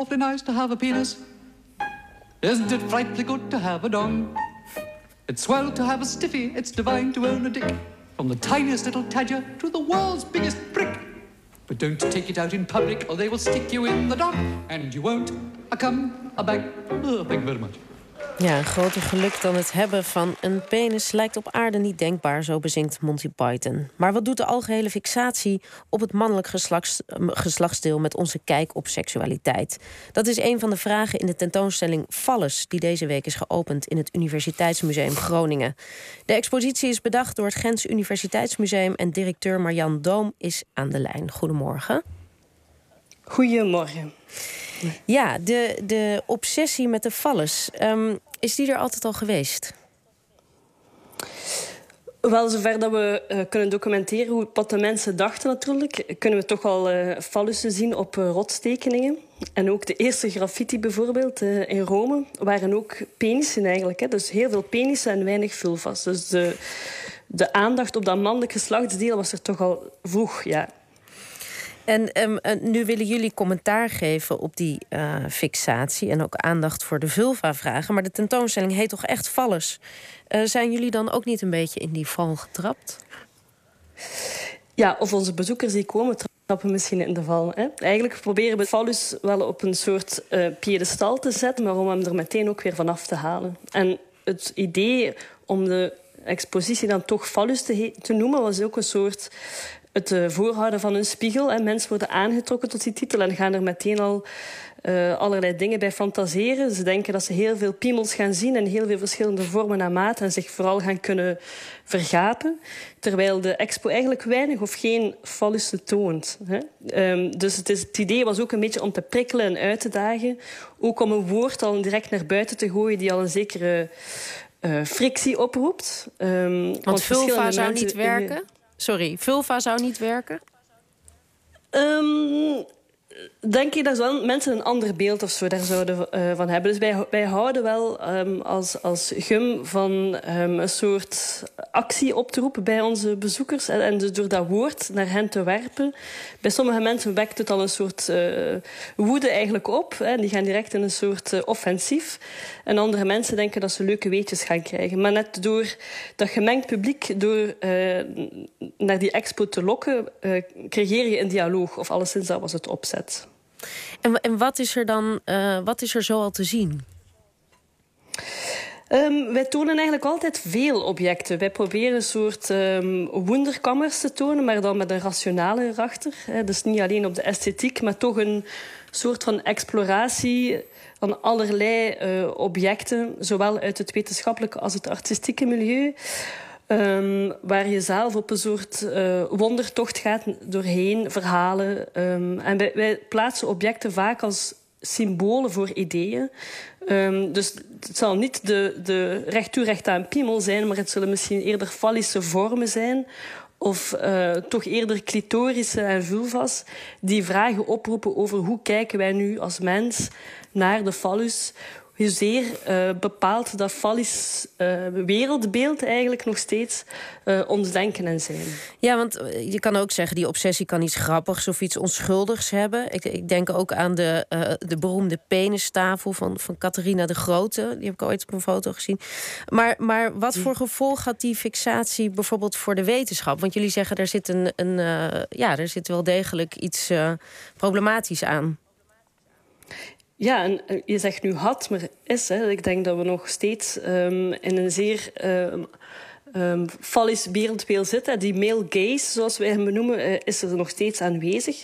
awfully nice to have a penis. Isn't it frightfully good to have a dong? It's swell to have a stiffy, it's divine to own a dick. From the tiniest little tadger to the world's biggest prick. But don't take it out in public or they will stick you in the dock. And you won't a come a back. Oh, thank you very much. Ja, een groter geluk dan het hebben van een penis lijkt op aarde niet denkbaar, zo bezinkt Monty Python. Maar wat doet de algehele fixatie op het mannelijk geslachts, geslachtsdeel met onze kijk op seksualiteit? Dat is een van de vragen in de tentoonstelling Valles, die deze week is geopend in het Universiteitsmuseum Groningen. De expositie is bedacht door het Gens Universiteitsmuseum en directeur Marjan Doom is aan de lijn. Goedemorgen. Goedemorgen. Ja, de, de obsessie met de valles. Um, is die er altijd al geweest? Wel, zover dat we uh, kunnen documenteren hoe wat de mensen dachten natuurlijk... kunnen we toch al uh, fallussen zien op uh, rotstekeningen. En ook de eerste graffiti bijvoorbeeld in Rome... waren ook penissen eigenlijk. Hè. Dus heel veel penissen en weinig vulvas. Dus de, de aandacht op dat mannelijk geslachtsdeel was er toch al vroeg, ja. En um, nu willen jullie commentaar geven op die uh, fixatie en ook aandacht voor de vulva-vragen. Maar de tentoonstelling heet toch echt vallers? Uh, zijn jullie dan ook niet een beetje in die val getrapt? Ja, of onze bezoekers die komen trappen misschien in de val. Hè? Eigenlijk proberen we Fallus wel op een soort uh, piedestal te zetten, maar om hem er meteen ook weer vanaf te halen. En het idee om de expositie dan toch Fallus te, te noemen was ook een soort het uh, voorhouden van een spiegel. En mensen worden aangetrokken tot die titel en gaan er meteen al uh, allerlei dingen bij fantaseren. Ze denken dat ze heel veel piemels gaan zien en heel veel verschillende vormen en maten en zich vooral gaan kunnen vergapen. Terwijl de expo eigenlijk weinig of geen fallussen toont. Hè? Um, dus het, is, het idee was ook een beetje om te prikkelen en uit te dagen. Ook om een woord al direct naar buiten te gooien die al een zekere uh, frictie oproept. Um, want, want vulva zou niet werken? Sorry, vulva zou niet werken? Um, denk je dat mensen een ander beeld of zo daar zouden uh, van hebben. Dus wij, wij houden wel um, als, als gum van um, een soort actie op te roepen bij onze bezoekers. En, en, dus door dat woord naar hen te werpen. Bij sommige mensen wekt het al een soort uh, woede eigenlijk op. Hè, die gaan direct in een soort uh, offensief. En andere mensen denken dat ze leuke weetjes gaan krijgen. Maar net door dat gemengd publiek, door naar die expo te lokken, creëer je een dialoog. Of alleszins dat was het opzet. En, en wat is er dan uh, wat is er zo al te zien? Um, wij tonen eigenlijk altijd veel objecten. Wij proberen een soort um, wonderkammers te tonen, maar dan met een rationale erachter. Dus niet alleen op de esthetiek, maar toch een soort van exploratie van allerlei uh, objecten, zowel uit het wetenschappelijke als het artistieke milieu. Um, waar je zelf op een soort uh, wondertocht gaat doorheen, verhalen. Um, en wij, plaatsen objecten vaak als symbolen voor ideeën. Um, dus het zal niet de, de recht toe recht aan piemel zijn, maar het zullen misschien eerder fallische vormen zijn. Of uh, toch eerder clitorische en vulvas, die vragen oproepen over hoe kijken wij nu als mens naar de fallus hoezeer uh, bepaalt dat fallisch uh, wereldbeeld eigenlijk nog steeds uh, ons denken en zijn. Ja, want je kan ook zeggen, die obsessie kan iets grappigs of iets onschuldigs hebben. Ik, ik denk ook aan de, de beroemde penistafel van, van Catharina de Grote. Die heb ik ooit op een foto gezien. Maar, maar wat voor gevolg had die fixatie bijvoorbeeld voor de wetenschap? Want jullie zeggen, er zit, een, een, ja, er zit wel degelijk iets problematisch aan. Ja, en eh, je zegt nu had, maar is. Hè. Ik denk dat we nog steeds um, in een zeer um, um, fallisch wereldbeeld zitten. Die male gaze, zoals wij hem benoemen, uh, is er nog steeds aanwezig.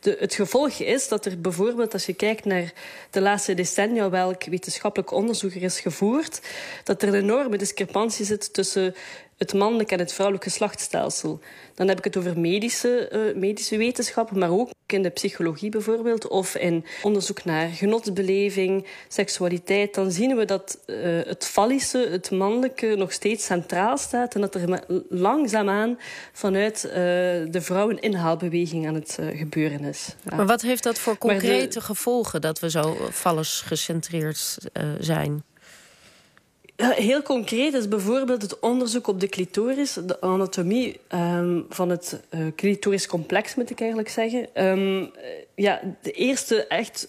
De, het gevolg is dat er bijvoorbeeld, als je kijkt naar de laatste decennia, welk wetenschappelijk onderzoek er is gevoerd, dat er een enorme discrepantie zit tussen het mannelijk en het vrouwelijk geslachtsstelsel. Dan heb ik het over medische, uh, medische wetenschappen, maar ook in de psychologie bijvoorbeeld, of in onderzoek naar genotsbeleving, seksualiteit. Dan zien we dat uh, het fallische, het mannelijke, nog steeds centraal staat en dat er langzaamaan vanuit uh, de vrouweninhaalbeweging aan het gebeuren is. Ja. Maar wat heeft dat voor concrete de... gevolgen dat we zo vallers gecentreerd zijn? Heel concreet is bijvoorbeeld het onderzoek op de clitoris, de anatomie um, van het uh, clitoriscomplex, moet ik eigenlijk zeggen. Um, ja, de eerste echt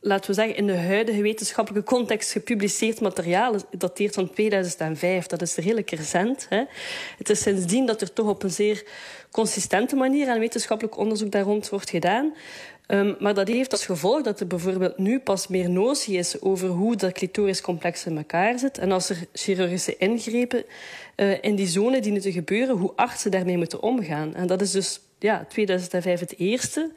laten we zeggen, in de huidige wetenschappelijke context gepubliceerd materiaal. dateert van 2005. Dat is redelijk recent. Hè. Het is sindsdien dat er toch op een zeer consistente manier aan wetenschappelijk onderzoek daar rond wordt gedaan. Um, maar dat heeft als gevolg dat er bijvoorbeeld nu pas meer notie is over hoe dat clitoriscomplex in elkaar zit. En als er chirurgische ingrepen uh, in die zone dienen te gebeuren, hoe artsen daarmee moeten omgaan. En dat is dus ja, 2005 het eerste.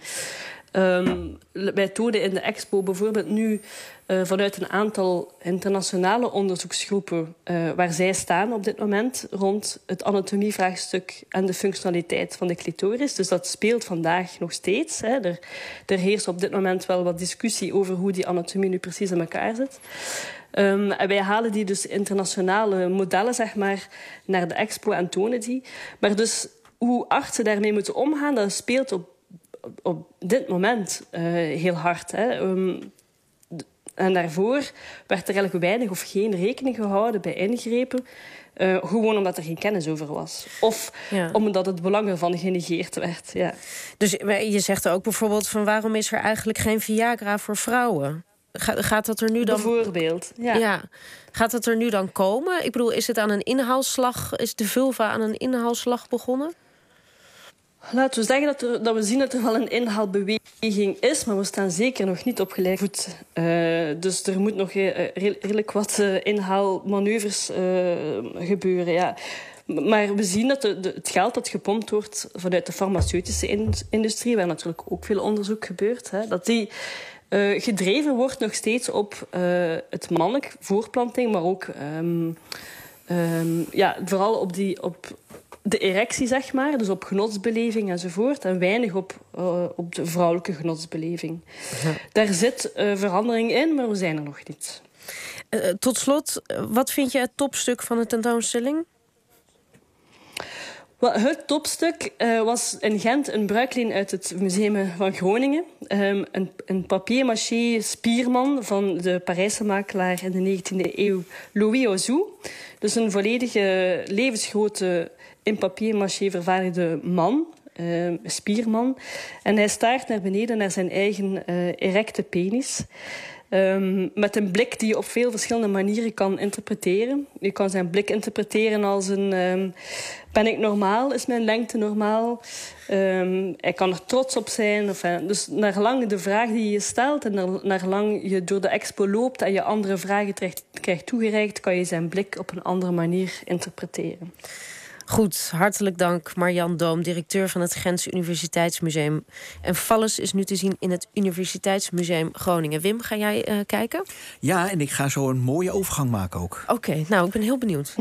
Wij tonen in de expo bijvoorbeeld nu uh, vanuit een aantal internationale onderzoeksgroepen uh, waar zij staan op dit moment rond het anatomievraagstuk en de functionaliteit van de clitoris. Dus dat speelt vandaag nog steeds. Hè. Er, er heerst op dit moment wel wat discussie over hoe die anatomie nu precies in elkaar zit. Um, en wij halen die dus internationale modellen zeg maar, naar de expo en tonen die. Maar dus hoe artsen daarmee moeten omgaan, dat speelt op op dit moment uh, heel hard. Hè. Um, en daarvoor werd er eigenlijk weinig of geen rekening gehouden bij ingrepen. Uh, gewoon omdat er geen kennis over was. Of ja. omdat het belang ervan genegeerd werd. Ja. Dus je zegt ook bijvoorbeeld van waarom is er eigenlijk geen Viagra voor vrouwen? gaat dat er nu dan... Bijvoorbeeld, ja. ja. Gaat dat er nu dan komen? Ik bedoel, is het aan een inhaalslag... is de vulva aan een inhaalslag begonnen? Laten we zeggen dat, er, dat, we zien dat er wel een inhaalbeweging is, maar we staan zeker nog niet op gelijk voet. Uh, dus er moet nog uh, redelijk wat uh, inhaalmanoeuvres gebeuren. Ja. Maar we zien dat de, het geld dat gepompt wordt vanuit de farmaceutische in, industrie, waar natuurlijk ook veel onderzoek gebeurt, hè, dat die gedreven wordt nog steeds op het mannelijk voorplanting, maar ook um, um, ja, vooral op, die, op de erectie, zeg maar. Dus op genotsbeleving enzovoort. En weinig op, uh, op de vrouwelijke genotsbeleving. Ja. Daar zit uh, verandering in, maar we zijn er nog niet. Uh, tot slot, wat vind je het topstuk van de tentoonstelling? Het topstuk uh, was in Gent een bruikleen uit het Museum van Groningen. Um, een, een papier-maché spierman van de Parijse makelaar in de 19e eeuw, Louis Ozou. Dus een volledige levensgrote in papier-maché vervaardigde man, uh, spierman. En hij staart naar beneden naar zijn eigen uh, erecte penis. Um, met een blik die je op veel verschillende manieren kan interpreteren. Je kan zijn blik interpreteren als een... Um, ben ik normaal? Is mijn lengte normaal? Um, hij kan er trots op zijn. Of, dus naar lang de vraag die je stelt... en naar, lang je door de expo loopt... en je andere vragen krijgt, krijgt toegereikt... kan je zijn blik op een andere manier interpreteren. Goed, hartelijk dank Marjan Doom, directeur van het Gens Universiteitsmuseum. En Valles is nu te zien in het Universiteitsmuseum Groningen. Wim, ga jij uh, kijken? Ja, en ik ga zo een mooie overgang maken ook. Oké, okay, nou, ik ben heel benieuwd.